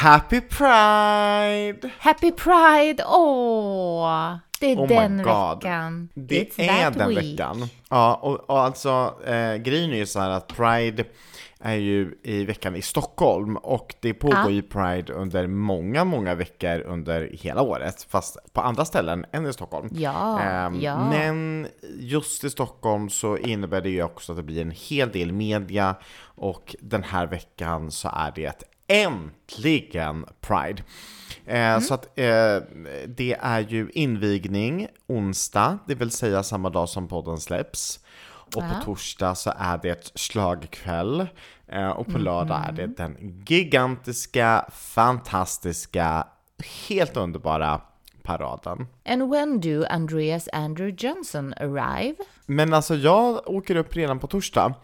Happy Pride! Happy Pride! Åh! Det är Oh den veckan. Det It's är den week. veckan. Ja, och, och alltså eh, grejen är ju så här att Pride är ju i veckan i Stockholm och det pågår Ja. ju Pride under många, många veckor under hela året, fast på andra ställen än i Stockholm. Ja, Ehm, ja. Men just i Stockholm så innebär det ju också att det blir en hel del media och den här veckan så är det äntligen Pride. Eh, Så att eh, det är ju invigning onsdag, det vill säga samma dag som podden släpps. Och på torsdag så är det slagkväll. Eh, och på lördag är det den gigantiska, fantastiska, helt underbara paraden. And when do Andreas Andrew Johnson arrive? Men alltså jag åker upp redan på torsdag.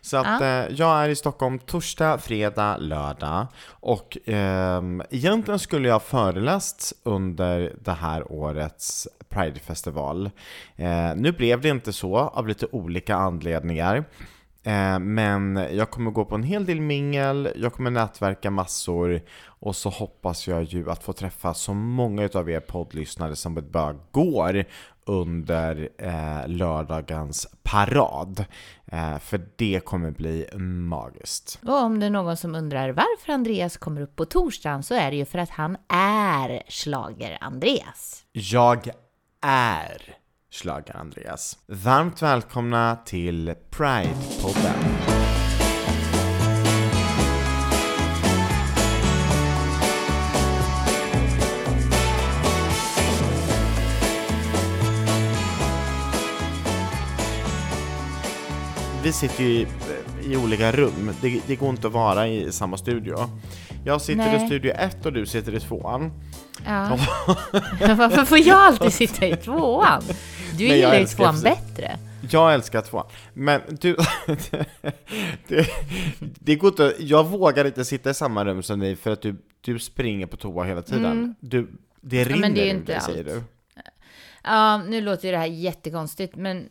Så att eh, jag är i Stockholm torsdag, fredag, lördag. Och ehm, egentligen skulle jag ha föreläst under det här årets Pride-festival. Eh, nu blev det inte så av lite olika anledningar. Eh, men jag kommer gå på en hel del mingel, jag kommer nätverka massor och så hoppas jag ju att få träffa så många utav er poddlyssnare som det bara går under eh, lördagens parad. Eh, för det kommer bli magiskt. Och om det är någon som undrar varför Andreas kommer upp på torsdagen så är det ju för att han är slager andreas Jag är Schlager Andreas. Varmt välkomna till Pride-podden. Vi sitter ju i, i olika rum, det, det går inte att vara i samma studio. Jag sitter Nej. i studio 1 och du sitter i tvåan. Ja. Varför får jag alltid sitta i tvåan? Du Nej, gillar ju tvåan precis. bättre. Jag älskar tvåan, men du, det, det går inte, jag vågar inte sitta i samma rum som dig för att du, du springer på toa hela tiden. Du, det rinner Mm. men det är inte dig, säger du. Ja, nu låter ju det här jättekonstigt, men eh,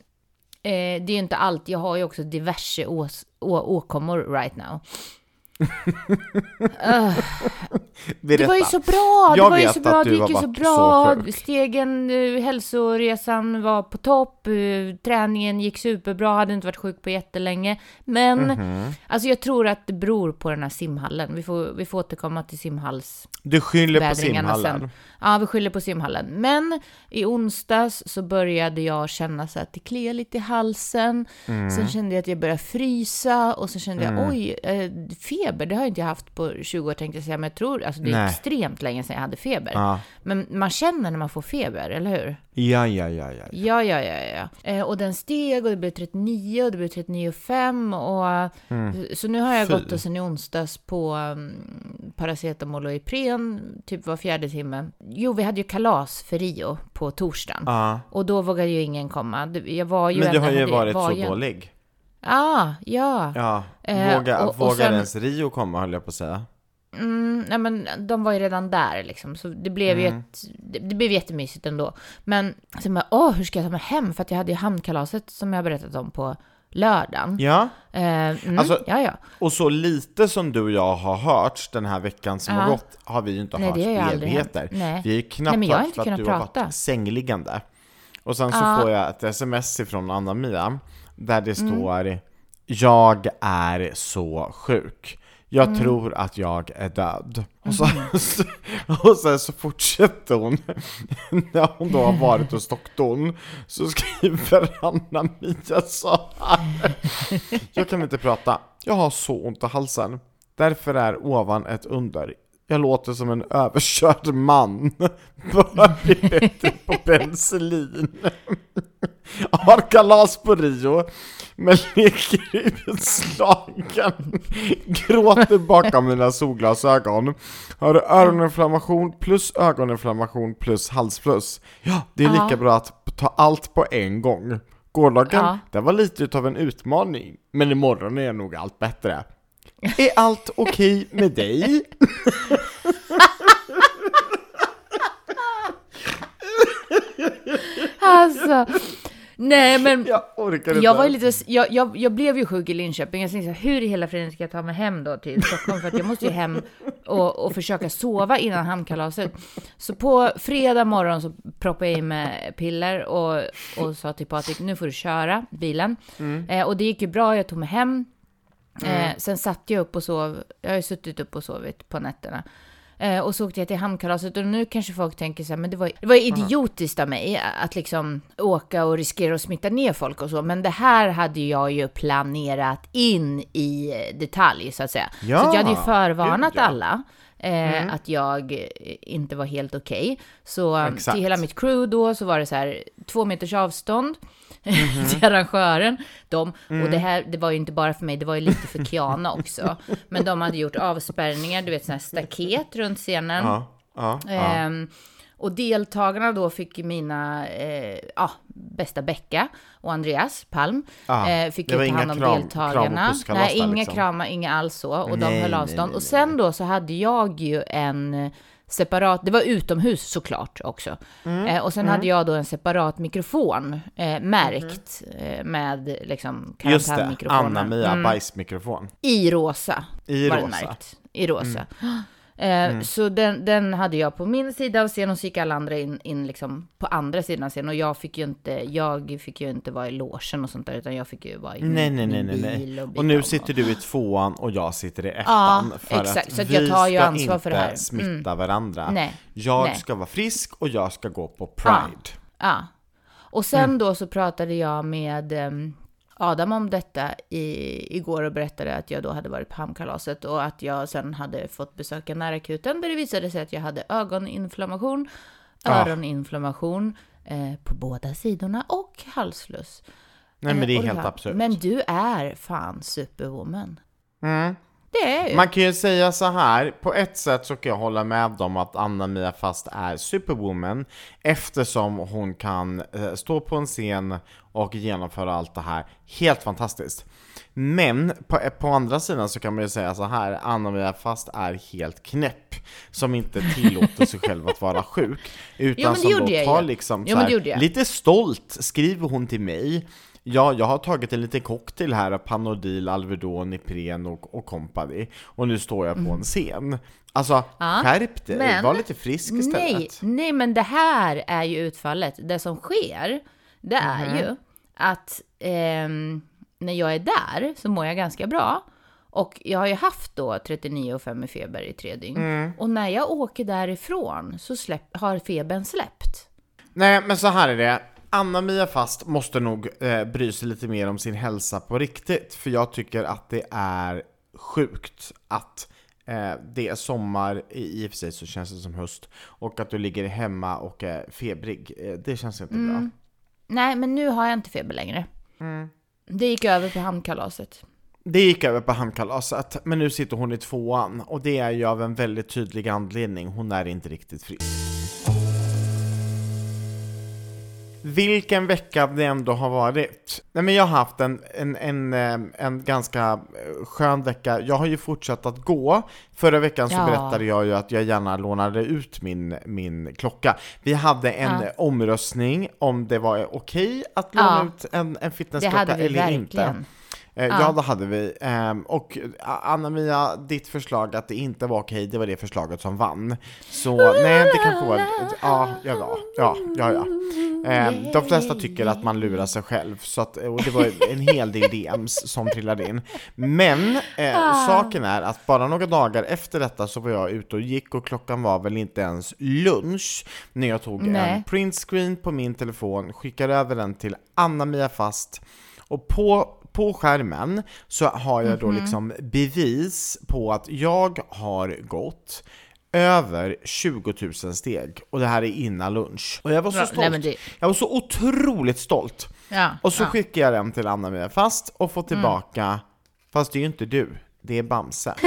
det är ju inte allt. Jag har ju också diverse ås- å- åkommor right now. Det var ju så bra! Jag det var ju så bra, det gick ju så bra. så. Stegen, eh, hälsoresan var på topp, eh, träningen gick superbra, hade inte varit sjuk på jättelänge. Men, Mhm. alltså jag tror att det beror på den här simhallen. Vi får, vi får återkomma till simhalls Du skyller på simhallen. sen. Ja, vi skyller på simhallen. Men i onsdags så började jag känna så att det kliar lite i halsen. Mm. Sen kände jag att jag började frysa och så kände jag oj, eh, feber, det har jag inte haft på 20 år tänkte jag säga, men jag tror, alltså det är Nej. extremt länge sedan jag hade feber. Ja. Men man känner när man får feber, eller hur? Ja, ja, ja, ja. Ja, ja, ja, ja. Eh, och den steg och det blev 39 och det blev 39,5 och så nu har jag Mm. Fy. gått och sen i onsdags på um, paracetamol och Ipren typ var fjärde timme. Jo, vi hade ju kalas för Rio på torsdagen Ja. och då vågade ju ingen komma. Jag var ju Men du har ju varit var så ju- dålig. Ja, ja. Ja, Eh, våga, och- och vågar sen- ens Rio komma höll jag på att säga. Mm, nej men de var ju redan där liksom, så det blev ju Mm. ett, det, det blev jättemysigt ändå. Men sen bara, åh, hur ska jag ta mig hem? För att jag hade ju hamnkalaset som jag berättat om på lördagen. Ja, Eh, mm, Alltså- ja, ja. och så lite som du och jag har hört den här veckan som Ja. har gått har vi ju inte Nej, hört ju evigheter. Nej. Vi har ju knappt Nej, men jag har hört inte för att du har varit sängliggande. Och sen så Ja. får jag ett sms ifrån Anna-Mia där det Mm. står Jag är så sjuk. Jag Mm. tror att jag är död. Och, så, och sen så fortsätter hon, när hon då har varit hos doktorn, så skriver Anna-Mia så här. Jag kan inte prata, jag har så ont i halsen. Därför är ovan ett under. Jag låter som en överkörd man. Bättre på penicillin. Har kalas på Rio, men leker utslagen. Gråter bakom mina solglasögon. Har öroninflammation plus ögoninflammation plus halsfluss. Ja, det är lika Ja. bra att ta allt på en gång. Gårdagen, Ja. det var lite utav en utmaning, men imorgon är nog allt bättre. Är allt okej med dig? Alltså, nej men Jag orkar inte. jag var lite, jag, jag, jag blev ju sjuk i Linköping. Jag tänkte hur i hela friden ska jag ta mig hem då till Stockholm? För att jag måste ju hem och, och försöka sova innan hamnkalaset. Så på fredag morgon så proppade jag in med piller och, och sa till Patrik, nu får du köra bilen. Eh, och det gick ju bra, jag tog mig hem. Eh, sen satt jag upp och sov, jag har ju suttit upp och sovit på nätterna. Eh, och så åkte jag till hamnkalaset och nu kanske folk tänker så här, men det var, det var idiotiskt av mig att liksom åka och riskera att smitta ner folk och så. Men det här hade jag ju planerat in i detalj så att säga. Ja, så att jag hade ju förvarnat ja. alla. Eh, Att jag eh, inte var helt okej. Så Exakt. till hela mitt crew då så var det så här två meters avstånd Mhm. till arrangören. De, Mm. Och det här, det var ju inte bara för mig, det var ju lite för Kiana också. Men de hade gjort avspärrningar, du vet sådana här staket runt scenen. Ja, ja, ja. Ehm, och deltagarna då fick mina eh, ja, bästa Becka och Andreas Palm. Ja, eh, fick ju ta hand om kram- deltagarna. kram och Nej, inga liksom. kramar, inga alls så. Och de Nej, höll nej, avstånd. nej, och nej, sen då så hade jag ju en separat, det var utomhus såklart också. Mm. Eh, och sen hade jag då en separat mikrofon eh, märkt eh, med liksom Mm. Just det, karantänmikrofonen. Anna-Mia Mm. bajsmikrofon. I rosa I var den rosa. Mm. märkt. I rosa. Eh, Så den, den hade jag på min sida av scenen och så gick alla andra in, in liksom på andra sidan av scenen. Och jag fick ju inte, jag fick ju inte vara i logen och sånt där, utan jag fick ju vara i min, Nej, nej, nej, min nej, bil nej. och, Och nu sitter du i tvåan och jag sitter i Ja, ettan. för exakt. att Så att vi jag tar ju ska ansvar inte för det här. Mm. smitta varandra. Nej, Jag nej. ska vara frisk och jag ska gå på Pride. Ja. Och sen Mm. då så pratade jag med ehm, Adam om detta i, igår och berättade att jag då hade varit på hamnkalaset och att jag sen hade fått besöka närakuten där det visade sig att jag hade ögoninflammation, öroninflammation eh, på båda sidorna och halsfluss. Nej men det Eh, är och helt absurt. Men du är fan superwoman. Mm. Det är ju. Man kan ju säga så här, på ett sätt så kan jag hålla med om att Anna-Mia Fast är superwoman eftersom hon kan eh, stå på en scen och genomföra allt det här helt fantastiskt. Men på, på andra sidan så kan man ju säga så här, Anna-Mia Fast är helt knäpp som inte tillåter sig själv att vara sjuk utan Jo, som då tar liksom Jo, här, lite stolt skriver hon till mig Ja, jag har tagit en liten cocktail här av Panodil, Alvedon, Ipren och, och company Och nu står jag på en scen Alltså, Mm. Ja, skärp dig, men- var lite frisk istället Nej, nej, men det här är ju utfallet. Det som sker, det är Mhm. ju att ehm, när jag är där så mår jag ganska bra. Och jag har ju haft då 39,5 i feber i tre dygn. Mm. Och när jag åker därifrån så släpp, har febern släppt. Nej, men så här är det Anna-Mia Fast måste nog eh, bry sig lite mer om sin hälsa på riktigt För jag tycker att det är sjukt att eh, det är sommar, i och för sig så känns det som höst Och att du ligger hemma och är febrig, eh, det känns inte Mm. bra Nej, men nu har jag inte feber längre. Mm. Det gick över på hamnkalaset. Det gick över på hamnkalaset, men nu sitter hon i tvåan och det är ju av en väldigt tydlig anledning, hon är inte riktigt frisk. Vilken vecka det ändå har varit. Nej men jag har haft en, en, en, eh, en ganska eh, skön vecka. Jag har ju fortsatt att gå. Förra veckan så Ja. berättade jag ju att jag gärna lånade ut min, min klocka. Vi hade en Ja. omröstning om det var okej att låna Ja. ut en, en fitnessklocka eller inte. Eh, Ja. Ja, det hade vi. Ehm, och Anna-Mia, ditt förslag att det inte var okej, det var det förslaget som vann. Så nej, det kan få vara... Ja, ja, ja, ja, ja. ja. Ehm, de flesta tycker att man lurar sig själv, så att, och det var en hel del DMs som trillade in. Men eh, saken är att bara några dagar efter detta så var jag ute och gick och klockan var väl inte ens lunch när jag tog Nej. en printscreen på min telefon, skickade över den till Anna-Mia Fast och på, på skärmen så har jag då liksom bevis på att jag har gått över 20 000 steg och det här är innan lunch. Och jag var så stolt. Nej, det- Jag var så otroligt stolt. Ja, Och så ja. skickar jag den till Anna-Mia Fast och får tillbaka, fast det är ju inte du, det är Bamse.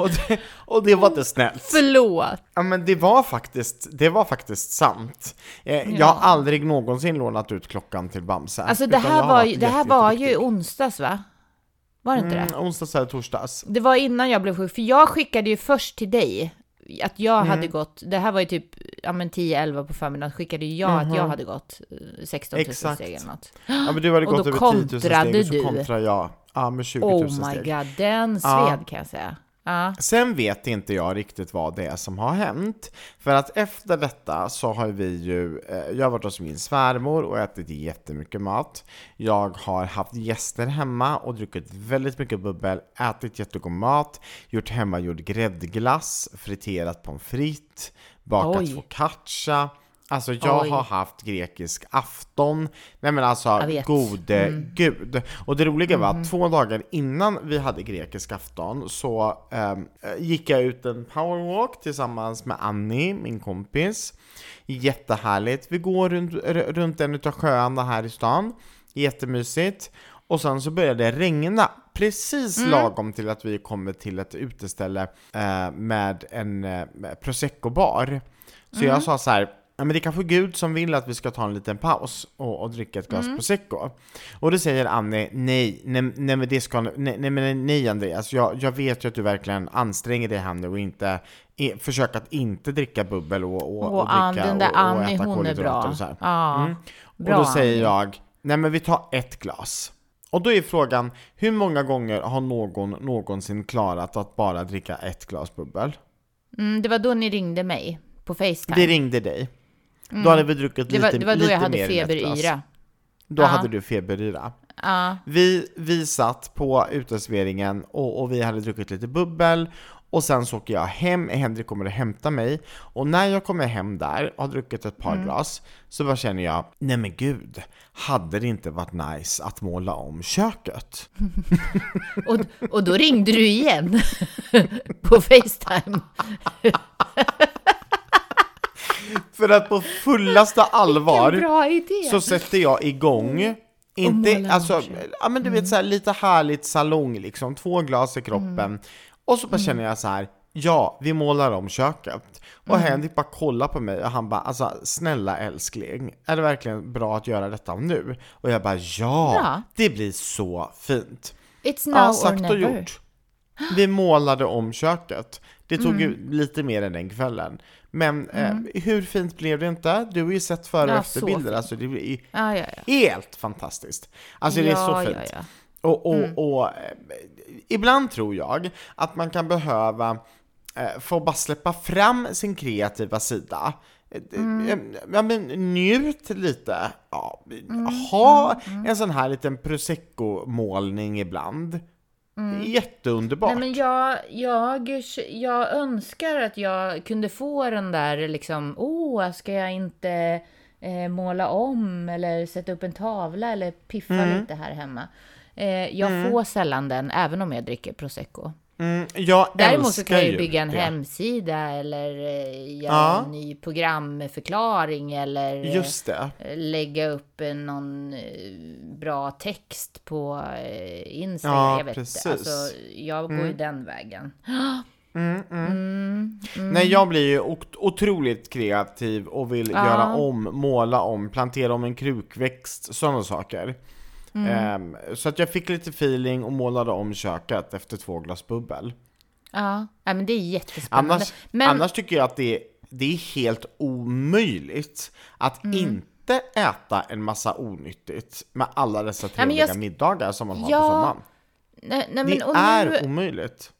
och, det, och det var inte snällt. Förlåt. Ja men det var faktiskt, det var faktiskt sant. Eh, Jag har aldrig någonsin lånat ut klockan till Bamse. Alltså det här var, ju, det här var ju onsdags va? Var det inte det? Mm, onsdags eller torsdags. Det var innan jag blev sjuk, för jag skickade ju först till dig att jag Mm. hade gått, det här var ju typ ja, men 10-11 på förmiddagen, skickade jag att jag hade gått eh, 16 000 Exakt. steg eller något. Ja men du hade Och gått över 10 000 steg kontrade och så du. kontrar jag. Ja, med 20 000 Oh my steg. god, den sved Ja. kan jag säga. Ja. Sen vet inte jag riktigt vad det är som har hänt. För att efter detta så har vi ju, eh, jag har varit hos min svärmor och ätit jättemycket mat. Jag har haft gäster hemma och druckit väldigt mycket bubbel, ätit jättegod mat, gjort hemmagjord gräddglass, friterat pommes frites, bakat Oj. focaccia. Alltså jag Oj. har haft grekisk afton. Nej men alltså gode gud. Och det roliga var att två dagar innan vi hade grekisk afton så ehm, gick jag ut en powerwalk tillsammans med Annie, min kompis. Jättehärligt. Vi går runt, runt en utav sjöarna här i stan. Jättemysigt. Och sen så började det regna. Precis lagom till att vi kommer till ett uteställe eh, med en eh, prosecco-bar. Så jag sa så här, ja men det kanske är Gud som vill att vi ska ta en liten paus och, och dricka ett glas prosecco. Och då säger Annie, nej, nej, nej men det ska, nej, nej men nej Andreas, jag, jag vet ju att du verkligen anstränger dig här nu och inte, försök att inte dricka bubbel och, och, och, Och dricka den där och, Annie, äta hon är bra. och så här. Ja, Mm. bra och då säger jag, nej men vi tar ett glas. Och då är frågan, hur många gånger har någon någonsin klarat att bara dricka ett glas bubbel? Mm, det var då ni ringde mig på Facetime. Det ringde dig. Då hade vi druckit Mm. det, lite, var, det var då lite jag hade mer feberyra. Då Ja. hade du feberyra. Ja, Vi, vi satt på uteserveringen och, och vi hade druckit lite bubbel och sen så åker jag hem, Henrik kommer och hämtar mig och när jag kommer hem där och har druckit ett Mm. par glas så bara känner jag, nej men gud, hade det inte varit nice att måla om köket? och, och då ringde du igen på Facetime. För att på fullaste allvar så sätter jag igång inte, måla om alltså, ja men du vet så här, lite härligt salong liksom, två glas i kroppen. Och så bara känner jag så här, ja, vi målar om köket. Och Henrik bara kollar på mig och han bara, alltså snälla älskling, är det verkligen bra att göra detta nu? Och jag bara, ja, Ja. det blir så fint. It's now Ja, or sagt och never. gjort. Vi målade om köket. Det tog Mm. ju lite mer än den kvällen. Men eh, hur fint blev det inte? Du har ju sett före och Ja, efterbilder, alltså det blir ju Ja, ja, helt fantastiskt. Alltså det är så fint. Och, och, och eh, ibland tror jag att man kan behöva eh, få bara släppa fram sin kreativa sida. Eh, eh, Ja men njut lite. Ja, ha en sån här liten prosecco-målning ibland. Jätteunderbart. Nej, men jag, jag, jag önskar att jag kunde få den där liksom, oh, ska jag inte eh, måla om eller sätta upp en tavla eller piffa Mm. lite här hemma. Eh, jag får sällan den, även om jag dricker prosecco. Mm, jag Däremot så kan jag ju bygga en det. hemsida eller eh, göra Ja. en ny programförklaring eller eh, lägga upp eh, någon bra text på Instagram. Ja, jag vet precis. inte. Alltså, jag går ju den vägen. Nej, jag blir ju ot- otroligt kreativ och vill Ja. göra om, måla om, plantera om en krukväxt, sådana saker. Ehm, så att jag fick lite feeling och målade om köket efter två glas bubbel. Ja, ja men det är jättespännande. Annars, men, annars tycker jag att det, det är helt omöjligt att inte äta en massa onyttigt med alla dessa trevliga jag sk- middagar som man har Ja, på sommaren. nej, nej, Det men, och är nu, omöjligt.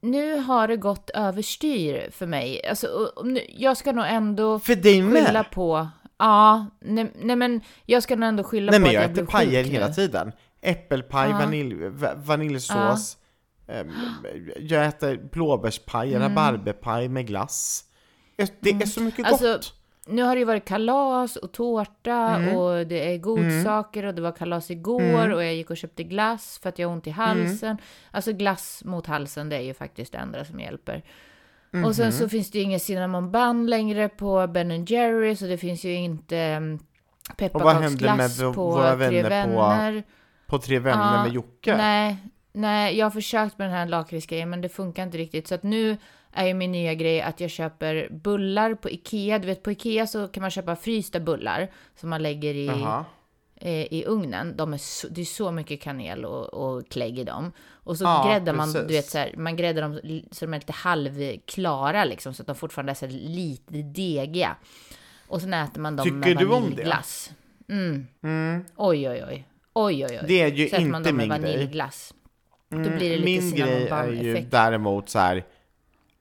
nu har det gått överstyr för mig. Alltså, nu, jag ska nog ändå För dig skylla med! på... Ja, nej, nej men jag ska nog ändå skylla Nej på att jag jag äter blev pajer sjuk hela nu. tiden. Äppelpaj, Ja. vanilj, va- vaniljsås. Ehm, Jag äter blåbärspaj, rabarberpaj med glass. Det är så mycket Alltså, gott. Nu har det ju varit kalas och tårta Mm. och det är godsaker och det var kalas igår Mm. och jag gick och köpte glass för att jag har ont i halsen. Alltså glass mot halsen, det är ju faktiskt det enda som hjälper. Och sen Mhm. så finns det ju ingen cinnamon bun längre på Ben Jerrys och det finns ju inte med pepparkaksglass våra på vänner Tre Vänner. På Tre Vänner Ja, med Jocke. Nej, nej, jag har försökt med den här lakritsgrejen men det funkar inte riktigt. Så att nu är ju min nya grej att jag köper bullar på Ikea. Du vet på Ikea så kan man köpa frysta bullar som man lägger i, Jaha. eh, i ugnen. De är så, det är så mycket kanel och, och klägg i dem. Och så Ja, gräddar man, precis. du vet så här, man gräddar dem så de är lite halvklara liksom så att de fortfarande är så lite degiga. Och sen äter man dem Tycker med du om det? vaniljglass. Mm. Oj, oj, oj. Oj, oj, oj. Det är ju Så äter man inte dem med min vaniljglass. Då blir det lite Min grej är ju däremot så här.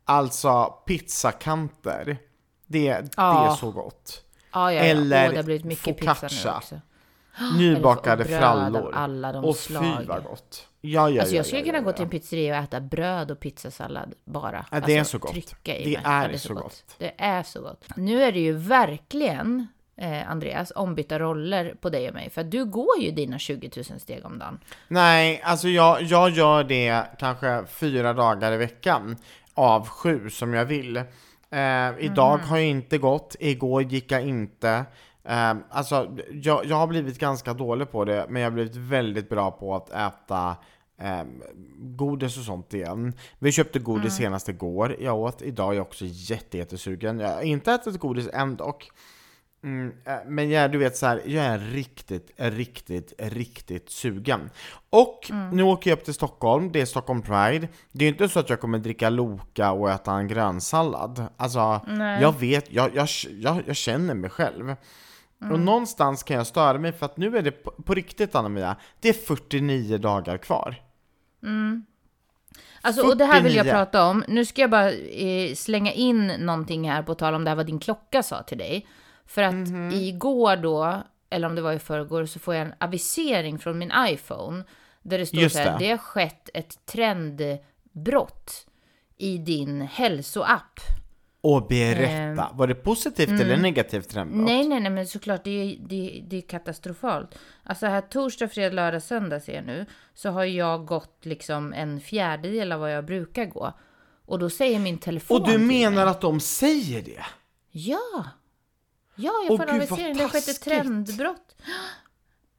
alltså pizzakanter, det, det Ja. är så gott. Ja, ja, ja. Eller Åh, det har blivit mycket pizza nu focaccia. också. Nybakade så- frallor. alla de och slag. fy vad gott. Ja, ja, Alltså ja, jag skulle ja, kunna ja, gå ja. till en pizzeria och äta bröd och pizzasallad bara. Ja, det är alltså, så gott. Trycka i Det mig. är Ja, så gott. Det är så gott. Nu är det ju verkligen, eh, Andreas, ombytta roller på dig och mig. För du går ju dina 20 000 steg om dagen. Nej, alltså jag, jag gör det kanske fyra dagar i veckan av sju som jag vill. Eh, idag Mhm. har jag inte gått, igår gick jag inte. Eh, alltså, jag, jag har blivit ganska dålig på det, men jag har blivit väldigt bra på att äta eh, godis och sånt igen. Vi köpte godis Mm. senast igår, jag åt. Idag är jag också jätte, jättesugen. Jag har inte ätit godis än dock. Mm, eh, men jag, du vet så här, jag är riktigt, riktigt, riktigt sugen. Och Mm. nu åker jag upp till Stockholm, det är Stockholm Pride. Det är ju inte så att jag kommer dricka Loka och äta en grönsallad. Alltså, Nej. jag vet, jag, jag, jag, jag känner mig själv. Och Mm. någonstans kan jag störa mig för att nu är det på, på riktigt Anna-Mia, det är 49 dagar kvar. Alltså, och det här vill jag 49. prata om. Nu ska jag bara eh, slänga in någonting här på tal om det här vad din klocka sa till dig. För att Mhm. igår då, eller om det var i förrgår, så får jag en avisering från min iPhone. Där det står Just så här, det. det har skett ett trendbrott i din hälsoapp. Och berätta, var det positivt eller negativt trendbrott? Ehm, mm. Nej, nej, nej, men såklart, det är, det, det är katastrofalt. Alltså här torsdag, fredag, lördag, söndag ser jag nu, så har jag gått liksom en fjärdedel av vad jag brukar gå. Och då säger min telefon Och du menar att de säger det? Ja! Ja, jag får avisering. Det har skett ett trendbrott.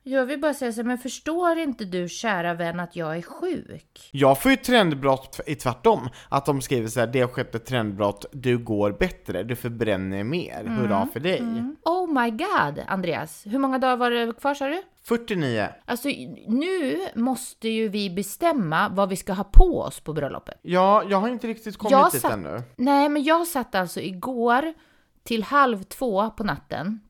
Jag vill bara säga så här, men förstår inte du, kära vän, att jag är sjuk? Jag får ju trendbrott i tvärtom, att de skriver så här, det har skett ett trendbrott, du går bättre, du förbränner mer, Mm. hurra för dig. Oh my god, Andreas. Hur många dagar var det kvar sa du? 49. Alltså, nu måste ju vi bestämma vad vi ska ha på oss på bröllopet. Ja, jag har inte riktigt kommit Jag dit satt- ännu. Nej, men jag satt alltså igår till halv två på natten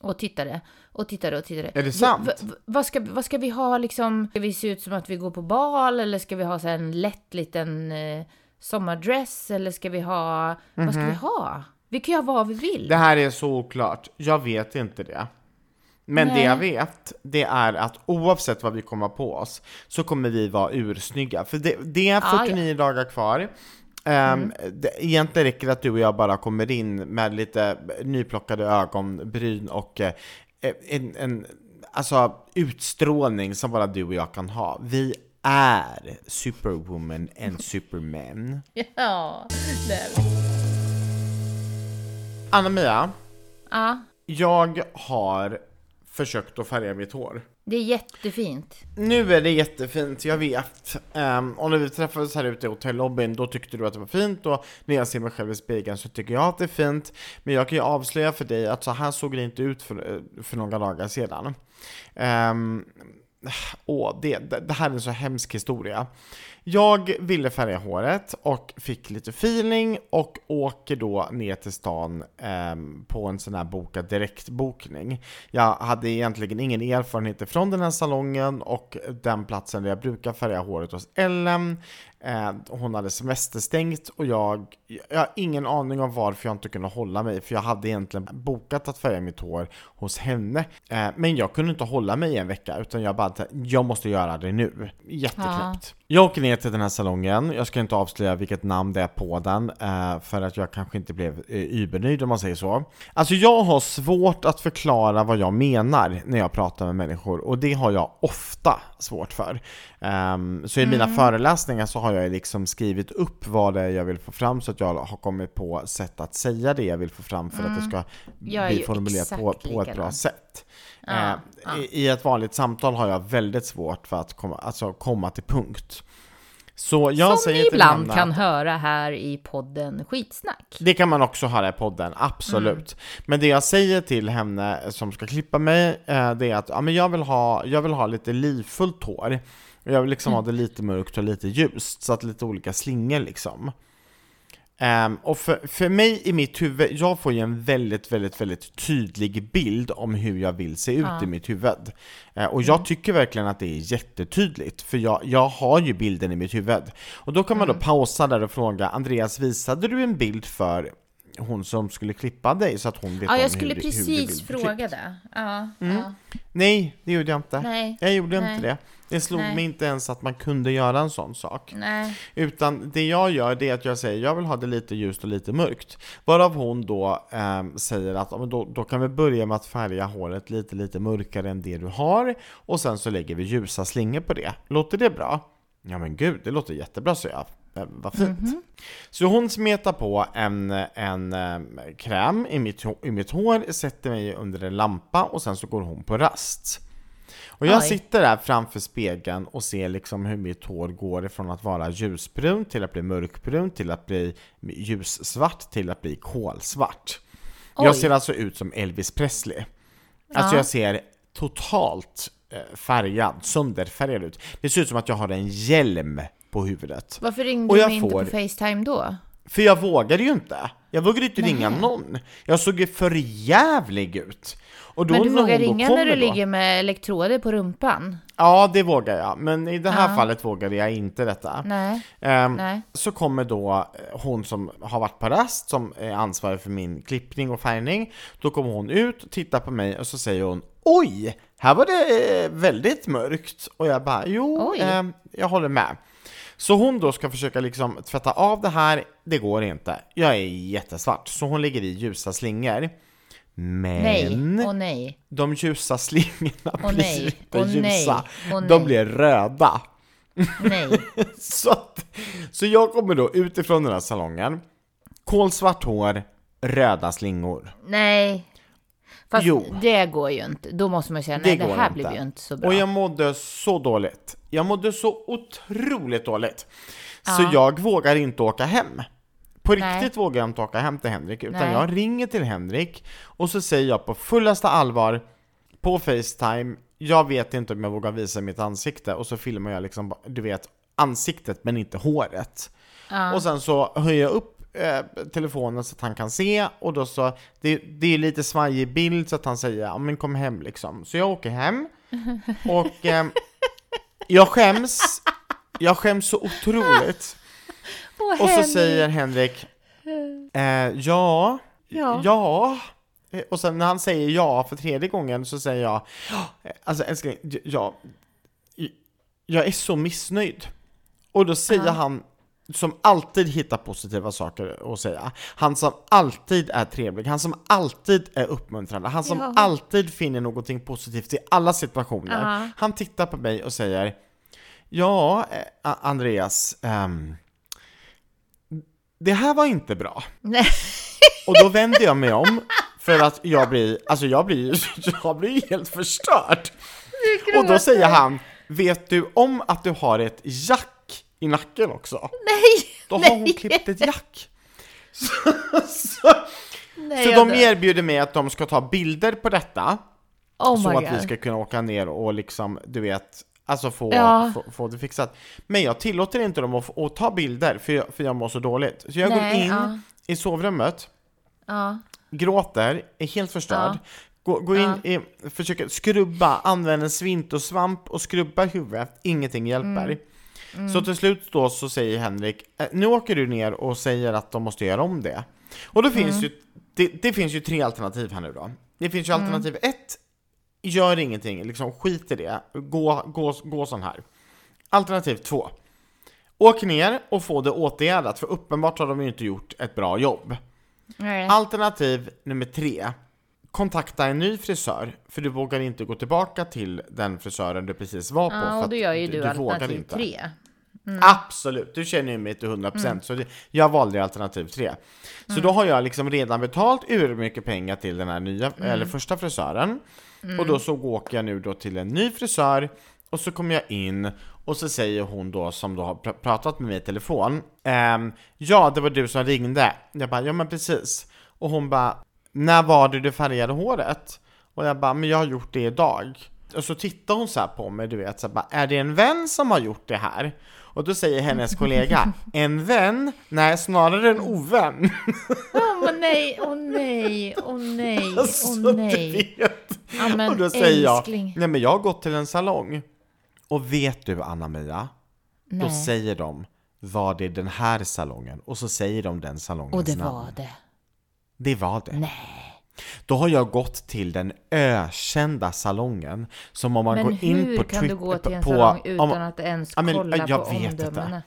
och tittade och tittade och tittade. Är det sant? V- vad, ska, vad ska vi ha liksom? Ska vi se ut som att vi går på bal eller ska vi ha så en lätt liten eh, sommardress eller ska vi ha, vad ska vi ha? Vi kan ju ha vad vi vill. Mhm. Det här är så oklart, jag vet inte det. Men det Nej. jag vet, det är att oavsett vad vi kommer på oss, så kommer vi vara ursnygga. För det, det är Ja, ja. 49 dagar kvar. Um, det, egentligen räcker det att du och jag bara kommer in med lite nyplockade ögonbryn och eh, en, en alltså, utstrålning som bara du och jag kan ha. Vi är superwoman and superman. Ja, det är. Anna-Mia, Ja, jag har försökt att färga mitt hår det är jättefint. Nu är det jättefint, jag vet. Um, och när vi träffades här ute i hotellobbyn, då tyckte du att det var fint och när jag ser mig själv i spegeln så tycker jag att det är fint. Men jag kan ju avslöja för dig att så här såg det inte ut för, eh, för några dagar sedan. Um, åh, det, det, det här är en så hemsk historia. Jag ville färga håret och fick lite feeling och åker då ner till stan eh, på en sån här boka direktbokning. Jag hade egentligen ingen erfarenhet från den här salongen och den platsen där jag brukar färga håret hos Ellen. Eh, hon hade semesterstängt och jag, jag har ingen aning om varför jag inte kunde hålla mig för jag hade egentligen bokat att färga mitt hår hos henne. Eh, men jag kunde inte hålla mig en vecka utan jag bara jag måste göra det nu. Jätteknäppt. Jag åker ner till den här salongen, jag ska inte avslöja vilket namn det är på den eh, för att jag kanske inte blev eh, übernöjd om man säger så. Alltså jag har svårt att förklara vad jag menar när jag pratar med människor och det har jag ofta svårt för. Ehm, så i mina föreläsningar så har jag liksom skrivit upp vad det är jag vill få fram så att jag har kommit på sätt att säga det jag vill få fram för att det ska Jag är bli formulerat på, på ett bra sätt. Ja, Eh, i, I ett vanligt samtal har jag väldigt svårt för att komma, alltså komma till punkt. Så jag Som ni ibland henne kan höra här i podden Skitsnack. det kan man också höra i podden, absolut. Mm. Men det jag säger till henne som ska klippa mig, eh, det är att ja, men jag, vill ha, jag vill ha lite livfullt hår. Jag vill liksom Mm. ha det lite mörkt och lite ljust, så att lite olika slingor liksom. Ehm, och för, för mig i mitt huvud, jag får ju en väldigt, väldigt, väldigt tydlig bild om hur jag vill se ut Ja. i mitt huvud. Eh, och jag tycker verkligen att det är jättetydligt, för jag, jag har ju bilden i mitt huvud. Och då kan man då pausa där och fråga, Andreas visade du en bild för hon som skulle klippa dig så att hon vet Ja, jag skulle hur, hur precis fråga det. Ja, Mm. ja. Nej, det gjorde jag inte. Nej. Jag gjorde Nej. inte det. Det slog Nej. mig inte ens att man kunde göra en sån sak. Nej. Utan det jag gör det är att jag säger jag vill ha det lite ljust och lite mörkt. Varav hon då ehm, säger att då, då kan vi börja med att färga håret lite lite mörkare än det du har och sen så lägger vi ljusa slingor på det. Låter det bra? Ja men gud, det låter jättebra så jag. Eh, vad fint. Så hon smetar på en, en ehm, kräm i mitt, i mitt hår, sätter mig under en lampa och sen så går hon på rast. Och jag Oj. sitter där framför spegeln och ser liksom hur mitt hår går ifrån att vara ljusbrunt till att bli mörkbrunt till att bli ljussvart till att bli kolsvart. Jag Oj. ser alltså ut som Elvis Presley. Alltså Ja. jag ser totalt eh, färgad, sönderfärgad ut. Det ser ut som att jag har en hjälm på huvudet. Varför ringde Och du jag mig inte får- på Facetime då? För jag vågade ju inte. Jag vågade inte ringa Nej. någon. Jag såg ju för jävlig ut. Och då Men du vågar ringa när du då- ligger med elektroder på rumpan? Ja, det vågar jag. Men i det här Ja. fallet vågade jag inte detta. Nej. Ehm, Nej. Så kommer då eh, hon som har varit på rast, som är ansvarig för min klippning och färgning. Då kommer hon ut, tittar på mig och så säger hon Oj! Här var det eh, väldigt mörkt. Och jag bara, jo, ehm, jag håller med. Så hon då ska försöka liksom tvätta av det här, det går inte. Jag är jättesvart, så hon lägger i ljusa slingor. Men Nej. Och nej. de ljusa slingorna Åh, blir nej. inte nej. ljusa, Åh, de nej. blir röda. Nej. Så, att, så jag kommer då utifrån den här salongen, kolsvart hår, röda slingor. Nej. Fast Jo. det går ju inte. Då måste man säga, Det nej det går här blev ju inte så bra. Och jag mådde så dåligt. Jag mådde så otroligt dåligt. Så Ja. jag vågar inte åka hem. På Nej. riktigt vågar jag inte åka hem till Henrik, utan Nej. jag ringer till Henrik och så säger jag på fullaste allvar på Facetime, jag vet inte om jag vågar visa mitt ansikte och så filmar jag liksom, du vet, ansiktet men inte håret. Ja. Och sen så höjer jag upp telefonen så att han kan se och då så, det, det är lite svajig bild så att han säger ja men kom hem liksom. Så jag åker hem och eh, jag skäms, jag skäms så otroligt. Åh, Och så säger Henrik, eh, ja, Ja. ja. Eh, Och sen när han säger ja för tredje gången så säger jag, "Ja, alltså älskling, ja, jag är så missnöjd. Och då säger Ja. han, som alltid hittar positiva saker att säga, han som alltid är trevlig, han som alltid är uppmuntrande, han som Ja. alltid finner någonting positivt i alla situationer. Ja. Han tittar på mig och säger, ja, eh, Andreas, ehm, det här var inte bra. Nej. Och då vänder jag mig om för att jag blir, alltså jag blir, jag blir helt förstörd. Och då säger han, vet du om att du har ett jack i nacken också? Nej! Då har hon nej. klippt ett jack. Så, så, Nej, så de erbjuder mig att de ska ta bilder på detta, Oh så att god. vi ska kunna åka ner och liksom, du vet, alltså få, Ja. få, få det fixat. Men jag tillåter inte dem att, att ta bilder, för jag, för jag mår så dåligt. Så jag går Nej, in ja. i sovrummet, Ja. gråter, är helt förstörd, Ja. går, går in i, försöker skrubba, använder en svintosvamp och skrubba huvudet, ingenting hjälper. Mm. Så till slut då så säger Henrik, "Eh, nu åker du ner och säger att de måste göra om det. Och då Mm. finns ju, det, det finns ju tre alternativ här nu då. Det finns ju Mm. alternativ ett, gör ingenting, liksom skit i det, gå, gå, gå sån här. Alternativ två, åk ner och få det åtgärdat, för uppenbart har de ju inte gjort ett bra jobb. Nej. Alternativ nummer tre. Kontakta en ny frisör, för du vågar inte gå tillbaka till den frisören du precis var på. Ja, och då gör ju du, vågar alternativ inte. tre. Absolut, du känner ju mig till 100% Mm. så det, jag valde alternativ tre. Så då har jag liksom redan betalt ur mycket pengar till den här nya, Mm. eller första frisören. Och då så åker jag nu då till en ny frisör och så kommer jag in och så säger hon då som då har pr- pratat med mig i telefon ehm, Ja, det var du som ringde. Jag bara, ja men precis. Och hon bara, när var det du färgade håret? Och jag bara, men jag har gjort det idag. Och så tittar hon så här på mig, du vet, så bara, är det en vän som har gjort det här? Och då säger hennes kollega, en vän? Nej, snarare en ovän. Åh nej, åh nej, åh nej, Alltså, åh du nej. vet. Ja, men och då säger älskling. jag, nej men jag har gått till en salong. Och vet du Anna-Mia? Då Nej. säger de, var det den här salongen? Och så säger de den salongens Och det namn. var det. Det var det. Nej. Då har jag gått till den ökända salongen. Som om man Men går in hur på kan du gå till en på- salong om- utan att ens men, kolla jag på vet inte. omdömena?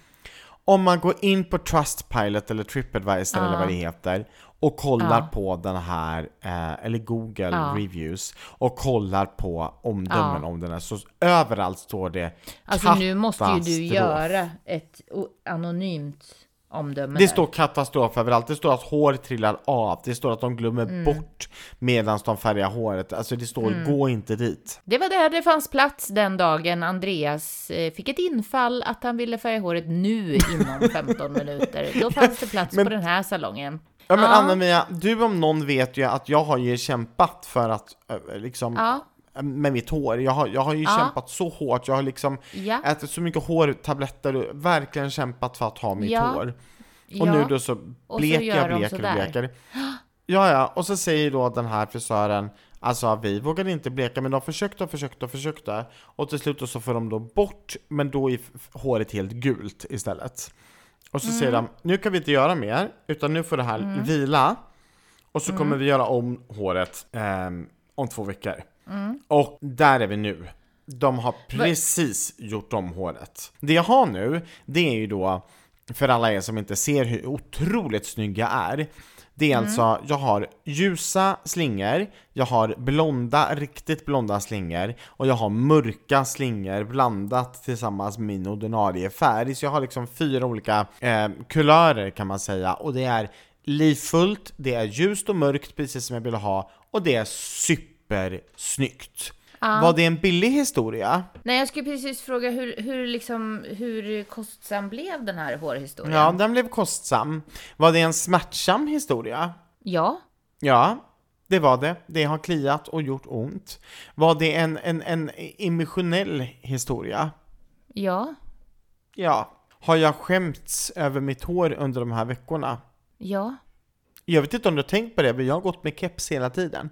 Om man går in på Trustpilot eller Tripadvisor eller vad det heter och kollar Ja. på den här, eh, eller Google Ja. Reviews och kollar på omdömen om den här, så överallt står det Alltså nu måste ju du göra ett anonymt omdöme Det står katastrof överallt, det står att hår trillar av, det står att de glömmer Mm. bort medan de färgar håret, alltså det står gå inte dit. Det var där det fanns plats den dagen Andreas eh, fick ett infall att han ville färga håret nu inom 15 minuter. Då fanns det plats Men- på den här salongen. Ja men Ja. Anna-Mia, du om någon vet ju att jag har ju kämpat för att eh, liksom Ja, med mitt hår. Jag har, jag har ju Ja. kämpat så hårt, jag har liksom ja, ätit så mycket hårtabletter och verkligen kämpat för att ha mitt Ja. hår. Och nu då så bleker jag, bleker och bleker. Ja, ja, och så säger då den här frisören, alltså vi vågade inte bleka, men de försökte och försökte och försökte. Och till slut så får de då bort, men då är håret helt gult istället. Och så Mm. säger de, nu kan vi inte göra mer, utan nu får det här vila. Och så Mm. kommer vi göra om håret ehm, om två veckor. Mm. Och där är vi nu. De har precis gjort om håret. Det jag har nu, det är ju då, för alla er som inte ser hur otroligt snygg jag är, det är Mm. alltså, jag har ljusa slingor, jag har blonda, riktigt blonda slingor och jag har mörka slingor blandat tillsammans med min ordinarie färg. Så jag har liksom fyra olika eh, kulörer kan man säga och det är livfullt, det är ljust och mörkt precis som jag vill ha och det är super supersnyggt. Var det en billig historia? Nej, jag skulle precis fråga hur, hur, liksom, hur kostsam blev den här hårhistorien? Ja, den blev kostsam. Var det en smärtsam historia? ja. Ja, det var det. Det har kliat och gjort ont. Var det en, en, en emotionell historia? Ja. Ja. Har jag skämts över mitt hår under de här veckorna? Ja. Jag vet inte om du har tänkt på det, men jag har gått med keps hela tiden.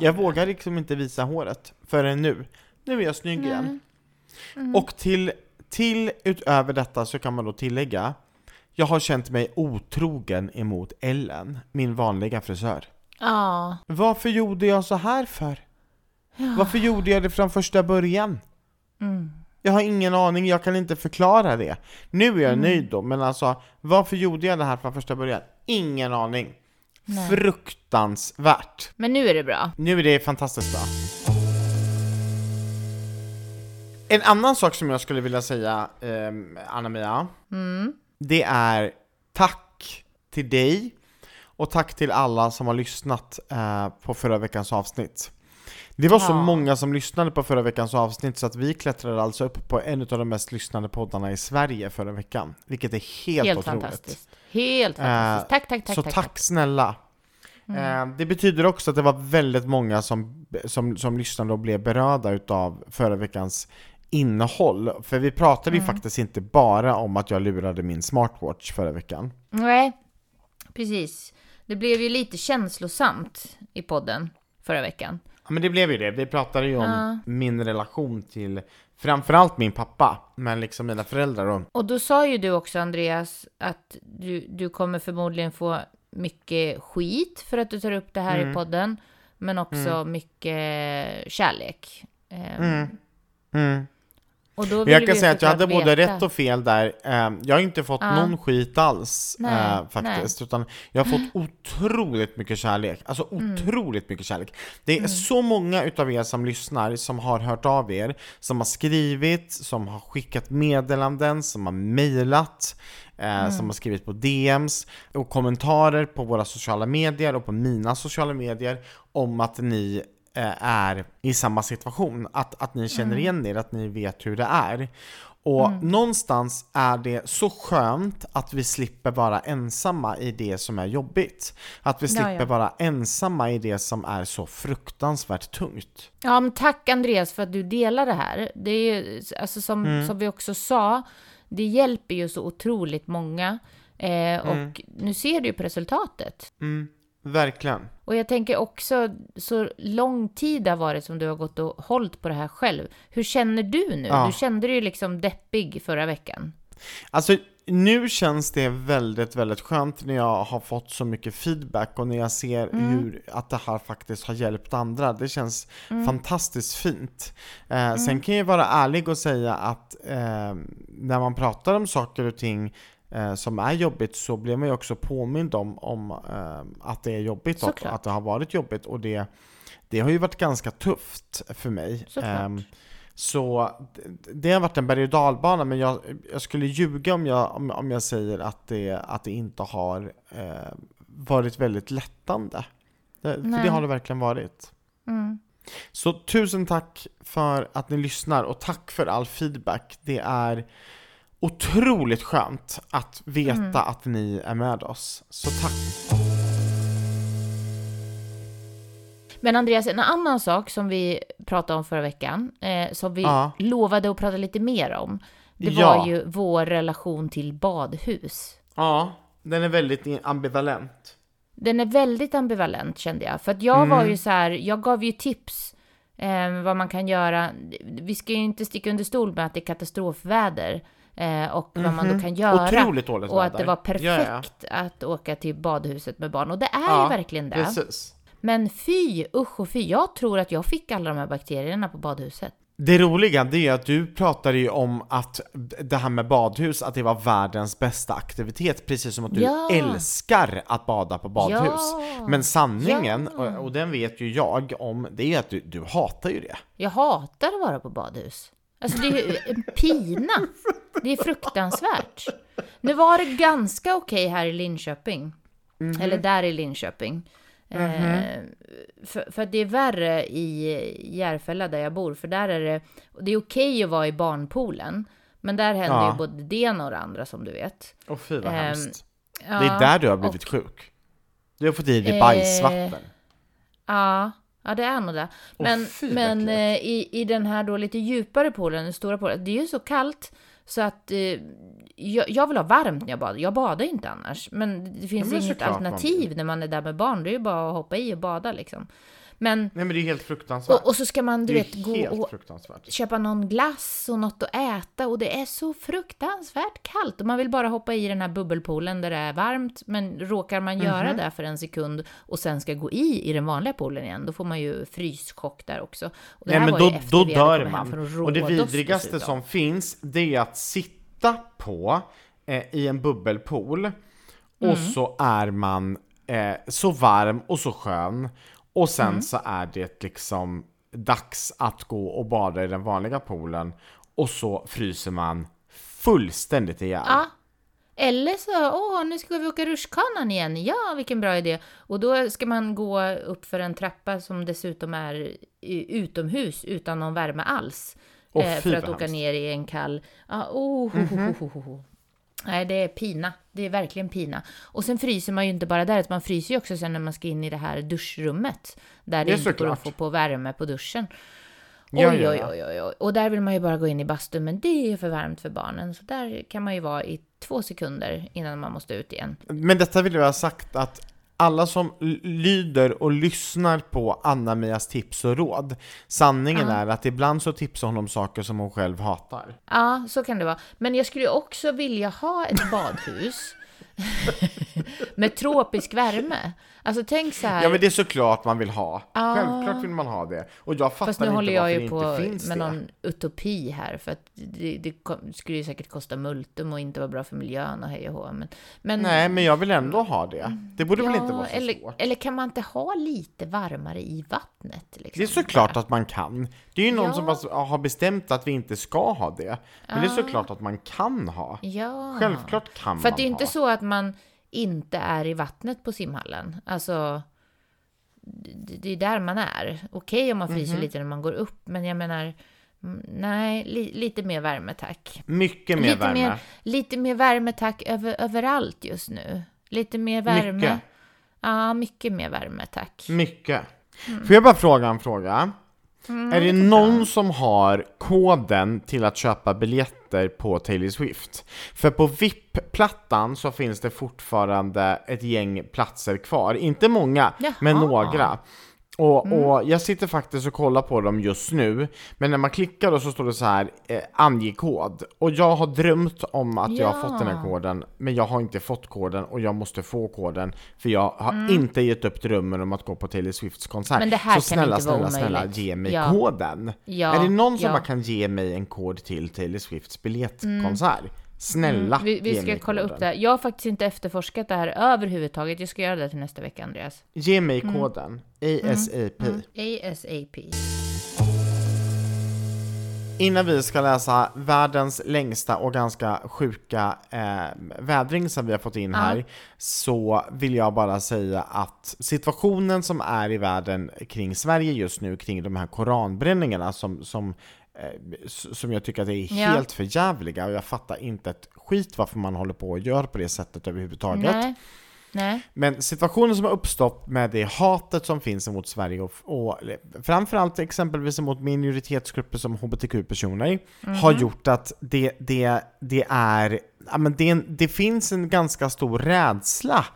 Jag vågar liksom inte visa håret förrän nu. Nu är jag snygg igen. Och till, till utöver detta så kan man då tillägga, jag har känt mig otrogen emot Ellen, min vanliga frisör. Ja. Varför gjorde jag så här för? Varför gjorde jag det från första början? Jag har ingen aning, jag kan inte förklara det. Nu är jag nöjd då, men alltså varför gjorde jag det här från första början? Ingen aning. Fruktansvärt. Men nu är det bra. Nu är det fantastiskt bra. En annan sak som jag skulle vilja säga, eh, Anna-Mia, det är tack till dig och tack till alla som har lyssnat eh, på förra veckans avsnitt. Det var så Ja. många som lyssnade på förra veckans avsnitt så att vi klättrade alltså upp på en av de mest lyssnade poddarna i Sverige förra veckan, vilket är helt, Helt otroligt. fantastiskt. Helt fantastiskt. Tack, tack, tack. Så tack, tack, tack. snälla. Eh, det betyder också att det var väldigt många som, som, som lyssnade och blev berörda utav förra veckans innehåll. För vi pratade ju faktiskt inte bara om att jag lurade min smartwatch förra veckan. Nej, precis. Det blev ju lite känslosamt i podden förra veckan. Ja, men det blev ju det. Vi pratade ju om Ja. min relation till framförallt min pappa, men liksom mina föräldrar och Och då sa ju du också, Andreas, att du, du kommer förmodligen få mycket skit för att du tar upp det här Mm. i podden, men också mycket kärlek. Ehm, Mm. Och då vill Jag vi kan ju säga att jag hade såklart både veta. rätt och fel där. Eh, Jag har inte fått Ja. någon skit alls Nej, eh, faktiskt, utan jag har fått otroligt mycket kärlek. Alltså Mm. otroligt mycket kärlek. Det är så många utav er som lyssnar som har hört av er, som har skrivit, som har skickat meddelanden, som har mejlat, eh, Mm. som har skrivit på DMs och kommentarer på våra sociala medier och på mina sociala medier om att ni är i samma situation, att, att ni känner igen er, att ni vet hur det är. Och någonstans är det så skönt att vi slipper vara ensamma i det som är jobbigt. Att vi Ja, slipper ja. vara ensamma i det som är så fruktansvärt tungt. Ja, men tack Andreas för att du delar det här. Det är ju, alltså som, Mm. som vi också sa, det hjälper ju så otroligt många. Eh, och nu ser du ju på resultatet. Mm, verkligen. Och jag tänker också, så lång tid har varit som du har gått och hållit på det här själv. Hur känner du nu? Ja. Du kände dig ju liksom deppig förra veckan. Alltså, nu känns det väldigt, väldigt skönt när jag har fått så mycket feedback och när jag ser hur, att det här faktiskt har hjälpt andra. Det känns fantastiskt fint. Eh, Sen kan jag vara ärlig och säga att eh, när man pratar om saker och ting eh, som är jobbigt så blir man ju också påmind om, om eh, att det är jobbigt och att det har varit jobbigt och det, det har ju varit ganska tufft för mig. Ehm, så det- har varit en berg och dalbana, men jag, jag skulle ljuga om jag, om, om jag säger att det, att det inte har eh, varit väldigt lättande. Det, för det har det verkligen varit. Mm. Så tusen tack för att ni lyssnar och tack för all feedback. Det är otroligt skönt att veta att ni är med oss. Så tack! Men Andreas, en annan sak som vi pratade om förra veckan, eh, som vi Ja. lovade att prata lite mer om, det Ja. var ju vår relation till badhus. Ja, den är väldigt ambivalent. Den är väldigt ambivalent kände jag. För att jag var ju så här, jag gav ju tips eh, vad man kan göra. Vi ska ju inte sticka under stol med att det är katastrofväder. Eh, och vad man då kan göra. Otroligt dåligt och att det var Ja, ja. perfekt att åka till badhuset med barn. Och det är Ja, ju verkligen det. Precis. Men fy, usch och fy. Jag tror att jag fick alla de här bakterierna på badhuset. Det roliga det är att du pratade ju om att det här med badhus, att det var världens bästa aktivitet, precis som att du Ja. älskar att bada på badhus. Ja. Men sanningen, Ja. och, och den vet ju jag om, det är att du, du hatar ju det. Jag hatar att vara på badhus. Alltså det är en pina. Det är fruktansvärt. Nu var det ganska okej här i Linköping. Mhm. Eller där i Linköping. Eh, för, för att det är värre i Järfälla där jag bor. För där är det, det är okej att vara i barnpoolen. Men där händer Ja. ju både det ena och det andra som du vet. Och fy vad Ehm, hemskt. Ja, Det är där du har blivit sjuk. Du har fått i dig bajsvatten. Ja, ja det är nog det. Men, fy, men eh, i, i den här då lite djupare poolen, den stora poolen, det är ju så kallt så att eh, jag, jag vill ha varmt när jag badar. Jag badar inte annars. Men det finns men inget såklart man alternativ när man är där med barn. Det är ju bara att hoppa i och bada liksom. Men, Nej men det är helt fruktansvärt. och, och så ska man, du vet, gå och köpa någon glass och något att äta och det är så fruktansvärt kallt och man vill bara hoppa i den här bubbelpoolen där det är varmt men råkar man göra det för en sekund och sen ska gå i i den vanliga poolen igen då får man ju fryschock där också. Och det Nej men då, då dör man. Och det vidrigaste som finns, det är att sitta på eh, i en bubbelpool och Mm. så är man eh, så varm och så skön och sen Mm. så är det liksom dags att gå och bada i den vanliga poolen och så fryser man fullständigt ihjäl. Ja. Eller så, åh, nu ska vi åka rutschkanan igen. Ja, vilken bra idé. Och då ska man gå upp för en trappa som dessutom är utomhus utan någon värme alls. Åh, eh, för att åka hemskt. ner i en kall... Ja, oh, ho, ho, ho, ho, ho. Nej, det är pina. Det är verkligen pina. Och sen fryser man ju inte bara där, utan man fryser ju också sen när man ska in i det här duschrummet. Där det Ja, inte går att få på värme på duschen. Oj, ja, ja. oj, oj, oj. Och där vill man ju bara gå in i bastun, men det är för varmt för barnen. Så där kan man ju vara i två sekunder innan man måste ut igen. Men detta vill jag ha sagt att alla som lyder och lyssnar på Anna-Mias tips och råd, sanningen är att ibland så tipsar hon om saker som hon själv hatar. Ja, så kan det vara. Men jag skulle också vilja ha ett badhus med tropisk värme. Alltså tänk så här. Ja men det är såklart man vill ha. Självklart vill man ha det. Och jag fattar Fast nu inte håller varför jag det ju inte på finns med det. någon utopi här. För att det, det skulle ju säkert kosta multum och inte vara bra för miljön och hej och hå. Men, men Nej men jag vill ändå ha det. Det borde väl inte vara så eller, svårt. eller kan man inte ha lite varmare i vattnet? Liksom? Det är såklart att man kan. Det är ju någon Ja. som bara har bestämt att vi inte ska ha det. Men det är såklart att man kan ha. Ja. Självklart kan För man att det är inte ha. så att man inte är i vattnet på simhallen. Alltså, det, är där man är. Okej om man fryser Mhm. lite när man går upp, men jag menar, mm, nej, li, lite mer värme tack. Mycket mer lite, värme. Mer, lite mer värme tack över, överallt just nu. Lite mer värme. Mycket. Ja, mycket mer värme tack. Mycket. Mm. Får jag bara fråga en fråga? Mm, är det någon som har koden till att köpa biljetter på Taylor Swift? För på VIP-plattan så finns det fortfarande ett gäng platser kvar. Inte många, Jaha. men några. Och, och jag sitter faktiskt och kollar på dem just nu, men när man klickar då så står det så här, eh, ange kod. Och jag har drömt om att jag har fått den här Ja. koden, men jag har inte fått koden och jag måste få koden, för jag har Mm. inte gett upp drömmen om att gå på Taylor Swifts konsert. Men det här så snälla, inte snälla, snälla, ge mig Ja. koden. Ja, är det någon som ja. bara kan ge mig en kod till Taylor Swifts biljettkonsert? Snälla, Mm, Vi, vi ska kolla koden. upp det. Jag har faktiskt inte efterforskat det här överhuvudtaget. Jag ska göra det till nästa vecka, Andreas. Ge mig Mm. koden, ASAP. ASAP. Innan vi ska läsa världens längsta och ganska sjuka eh, vädring som vi har fått in här, så vill jag bara säga att situationen som är i världen kring Sverige just nu, kring de här koranbränningarna som, som, som jag tycker att är Ja. helt för jävliga och jag fattar inte ett skit varför man håller på och gör på det sättet överhuvudtaget. Nej. Nej. Men situationen som har uppstått med det hatet som finns emot Sverige och, och framförallt exempelvis emot minoritetsgrupper som hbtq-personer har gjort att det, det, det är, ja, men det, det finns en ganska stor rädsla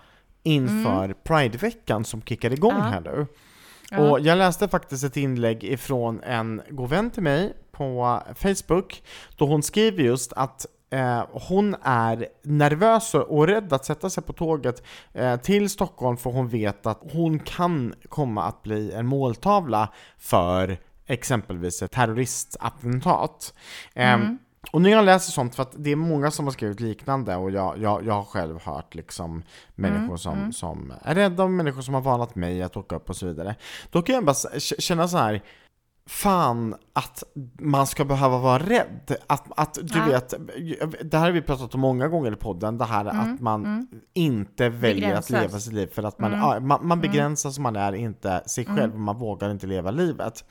inför Prideveckan som kickar igång Ja. här nu. Ja. Och jag läste faktiskt ett inlägg ifrån en god vän till mig på Facebook, då hon skriver just att eh, hon är nervös och rädd att sätta sig på tåget eh, till Stockholm för hon vet att hon kan komma att bli en måltavla för exempelvis ett terroristattentat. Ehm, och när jag läser sånt, för att det är många som har skrivit liknande och jag, jag, jag har själv hört liksom människor som, som är rädda och människor som har varnat mig att åka upp och så vidare. Då kan jag bara känna så här. Fan att man ska behöva vara rädd. Att, att du Ja. vet, det här har vi pratat om många gånger i podden, det här att man inte väljer att Begränsas. leva sitt liv för att man, ja, man, man begränsas, man är inte sig själv, man vågar inte leva livet.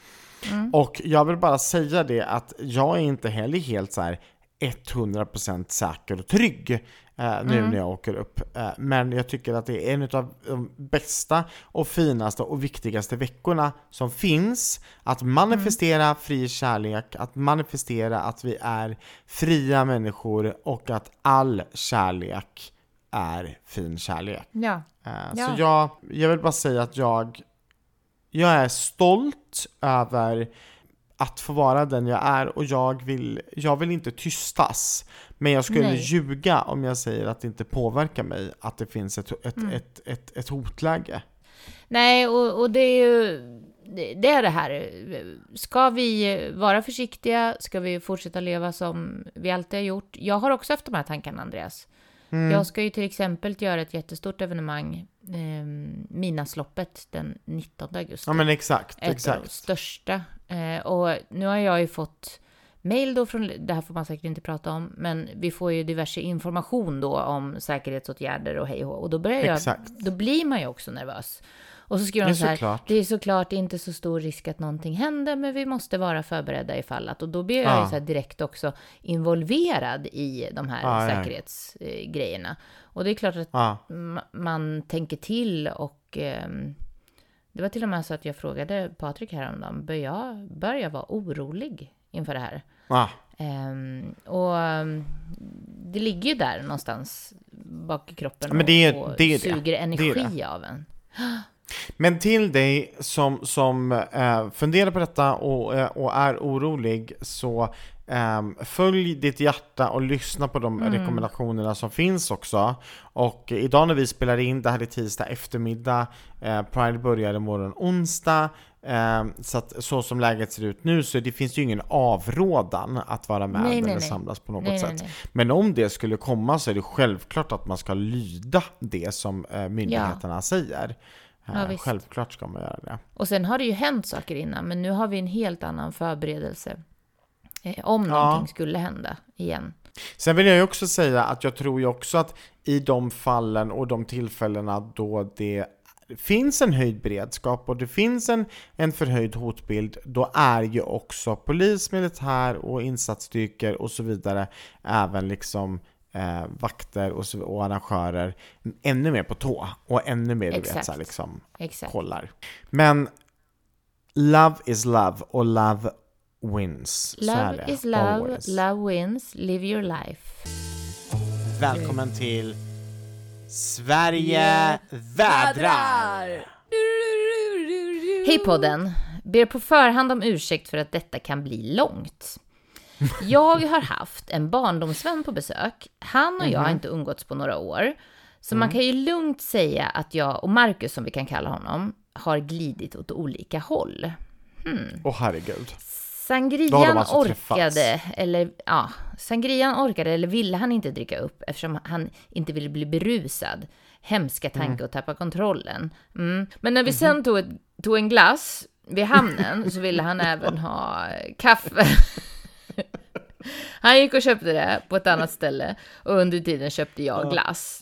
Och jag vill bara säga det att jag är inte heller helt så här 100% säker och trygg eh, nu när jag åker upp. Eh, men jag tycker att det är en av de bästa och finaste och viktigaste veckorna som finns. Att manifestera fri kärlek, att manifestera att vi är fria människor och att all kärlek är fin kärlek. Ja. Eh, Ja. Så jag, jag vill bara säga att jag, jag är stolt över att få vara den jag är och jag vill, jag vill inte tystas. Men jag skulle Nej. ljuga om jag säger att det inte påverkar mig att det finns ett, ett, Mm. ett, ett, ett hotläge. Nej, och, och det är ju det är det här. Ska vi vara försiktiga? Ska vi fortsätta leva som vi alltid har gjort? Jag har också haft de här tankarna, Andreas. Mm. Jag ska ju till exempel göra ett jättestort evenemang, eh, Midnattsloppet, den 19 augusti. Ja men exakt, ett av de exakt. största. Eh, och nu har jag ju fått mail då från, det här får man säkert inte prata om, men vi får ju diverse information då om säkerhetsåtgärder och hej och då börjar jag, Exakt. då blir man ju också nervös. Och så skriver de så här, såklart. det är såklart inte så stor risk att någonting händer, men vi måste vara förberedda ifall att. Och då blir jag ju så här direkt också involverad i de här Ja, säkerhetsgrejerna. Och det är klart att Ja. ma- man tänker till och ehm, det var till och med så att jag frågade Patrik häromdagen, bör jag, bör jag vara orolig inför det här? Ja. Ehm, och ehm, det ligger ju där någonstans bak i kroppen Men det är- och, det är det. suger Det energi av en. Men till dig som, som eh, funderar på detta och, eh, och är orolig så ehm, följ ditt hjärta och lyssna på de rekommendationerna som finns också. Och idag när vi spelar in, det här är tisdag eftermiddag, eh, Pride börjar imorgon onsdag. ehm, så att så som läget ser ut nu så det finns ju ingen avrådan att vara med Nej, eller nej. samlas på något Nej, sätt. Men om det skulle komma så är det självklart att man ska lyda det som eh, myndigheterna säger. Ja, Eh. Självklart ska man göra det. Och sen har det ju hänt saker innan, men nu har vi en helt annan förberedelse. Eh, om Ja. någonting skulle hända igen. Sen vill jag ju också säga att jag tror ju också att i de fallen och de tillfällena då det finns en höjd beredskap och det finns en, en förhöjd hotbild, då är ju också polis, militär och insatsstyrkor och så vidare även liksom eh, vakter och, så, och arrangörer ännu mer på tå och ännu mer du vet, Exakt. så här, liksom, Exakt. kollar. Men Love is love och love wins. Love det. is love, Always. love wins, live your life. Välkommen till Sverige vädrar! Hej podden! Ber på förhand om ursäkt för att detta kan bli långt. Jag har haft en barndomsvän på besök. Han och jag har inte umgåtts på några år. Så man kan ju lugnt säga att jag och Marcus, som vi kan kalla honom, har glidit åt olika håll. Åh herregud. Då har Sangrian alltså orkade, eller ja, sangrian orkade eller ville han inte dricka upp eftersom han inte ville bli berusad. Hemska tanke att tappa kontrollen. Mm. Men när vi sen tog, ett, tog en glass vid hamnen så ville han även ha eh, kaffe. Han gick och köpte det på ett annat ställe och under tiden köpte jag glass.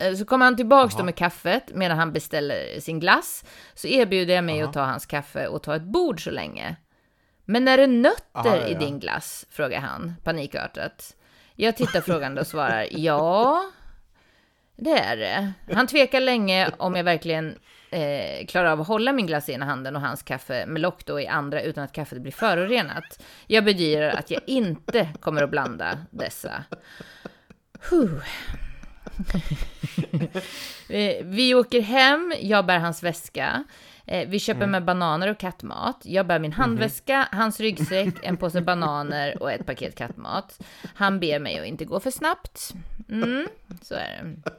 Eh, Så kommer han tillbaks då med kaffet medan han beställer sin glass. Så erbjuder jag mig att ta hans kaffe och ta ett bord så länge. Men är det nötter Aha, ja, i din glass? frågar han panikartat. Jag tittar frågande och svarar ja, det är det. Han tvekar länge om jag verkligen eh, klarar av att hålla min glass i ena handen och hans kaffe med lock då i andra utan att kaffet blir förorenat. Jag bedyrar att jag inte kommer att blanda dessa. Huh. Vi åker hem, jag bär hans väska. Eh, Vi köper med bananer och kattmat. Jag bär min handväska, hans ryggsäck, en påse bananer och ett paket kattmat. Han ber mig att inte gå för snabbt. Mm, så är det.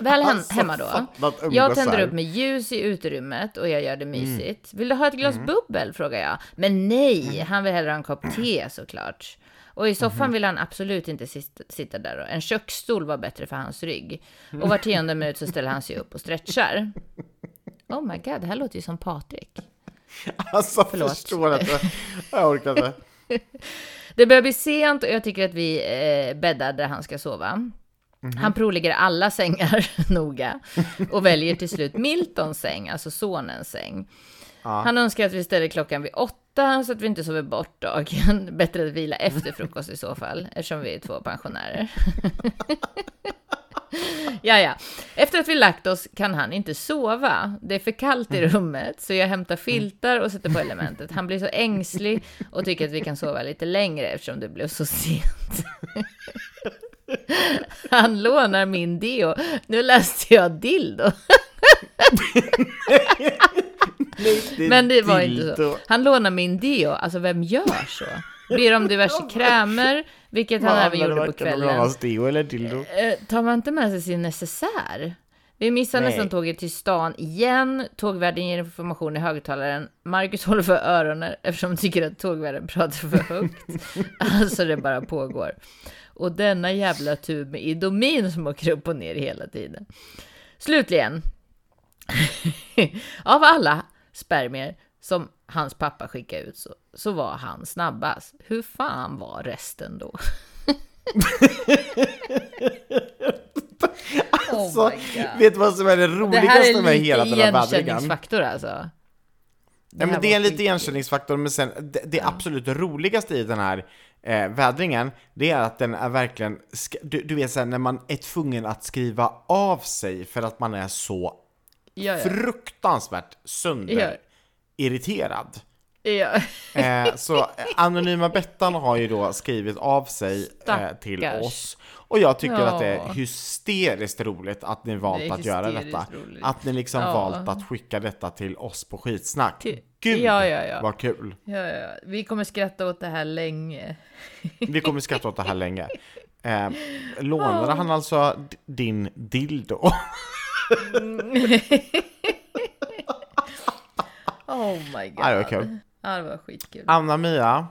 Väl hem, Alltså, hemma då. Jag tänder upp med ljus i uterummet och jag gör det mysigt. Vill du ha ett glas bubbel? frågar jag. Men nej, han vill hellre ha en kopp te såklart. Och i soffan vill han absolut inte sitta, sitta där. Och en köksstol var bättre för hans rygg. Och var tionde minut så ställer han sig upp och stretchar. Oh my god, det här låter ju som Patrik. Alltså Förlåt. förstår inte. Jag orkar inte. Det börjar bli sent och jag tycker att vi eh, bäddar där han ska sova. Han provligger alla sängar noga och väljer till slut Miltons säng, alltså sonens säng. Han önskar att vi ställer klockan vid åtta så att vi inte sover bort dagen. Bättre att vila efter frukost i så fall, eftersom vi är två pensionärer. ja, ja. Efter att vi lagt oss kan han inte sova. Det är för kallt i rummet, så jag hämtar filtar och sätter på elementet. Han blir så ängslig och tycker att vi kan sova lite längre eftersom det blev så sent. Han lånar min deo. Nu läste jag dildo. Men det var inte så. Han lånar min deo. Alltså vem gör så? Ber om diverse krämer, vilket han även gjorde på kvällen. Dildo? Eh, tar man inte med sig sin necessär? Vi missar Nej. nästan tåget till stan igen. Tågvärden ger information i högtalaren. Marcus håller för öronen eftersom han tycker att tågvärden pratar för högt. alltså det bara pågår. Och denna jävla tub med Idomin som åker upp och ner hela tiden. Slutligen. Av alla spermier som hans pappa skickade ut så, så var han snabbast. Hur fan var resten då? Alltså, oh my God. vet du vad som är det Det här roligaste är med lite hela den här vädringen? igenkänningsfaktor alltså. Ja, här men det är en lite igenkänningsfaktor, men sen det, det absolut roligaste i den här eh, vädringen, det är att den är verkligen, du, du vet såhär när man är tvungen att skriva av sig för att man är så Ja, ja. fruktansvärt sönderirriterad. ja. Eh, så Anonyma Bettan har ju då skrivit av sig eh, till oss. Och jag tycker att det är Ja. hysteriskt roligt att ni valt att göra detta. roligt. Att ni liksom Ja. valt att skicka detta till oss på skitsnack. Till- Gud Ja, ja, ja. vad kul! ja, ja. Vi kommer skratta åt det här länge. Vi kommer skratta åt det här länge. Eh, lånade han alltså din dildo? Oh my god. Ja, det var kul. Ja, det var skitkul. Anna-Mia,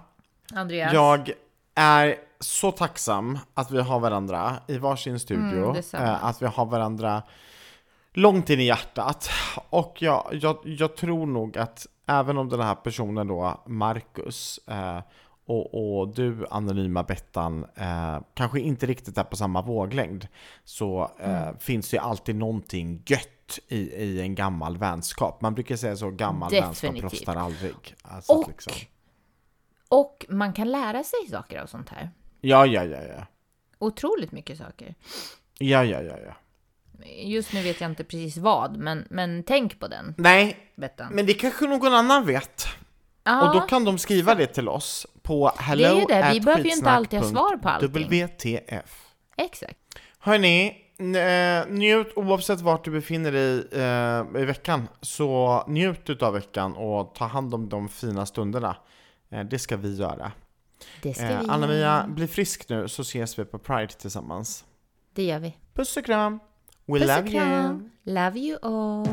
Andreas. jag är så tacksam att vi har varandra i varsin studio. Mm, eh, att vi har varandra långt in i hjärtat. Och jag, jag, jag tror nog att även om den här personen då, Marcus, eh, och, och du, anonyma Bettan, eh, kanske inte riktigt är på samma våglängd, så eh, Mm. finns det ju alltid någonting gött i, i en gammal vänskap. Man brukar säga så, gammal vänskap Definitivt. rostar aldrig. Alltså, Och- liksom. Och man kan lära sig saker av sånt här. Ja, ja, ja, ja. Otroligt mycket saker. Ja, ja, ja, ja. Just nu vet jag inte precis vad, men, men tänk på den, Nej, Bettan. men det kanske någon annan vet. Ja, Och då kan de skriva det till oss på hello Det är ju det, vi behöver ju inte alltid ha svar på allting. WTF. Exakt. Hörni, njut oavsett vart du befinner dig eh, i veckan, så njut utav veckan och ta hand om de fina stunderna. Eh, det ska vi göra. Det ska Eh, vi Anna-Mia, bli frisk nu så ses vi på Pride tillsammans. Det gör vi. Puss och kram! We Puss love och you! kram. Love you all.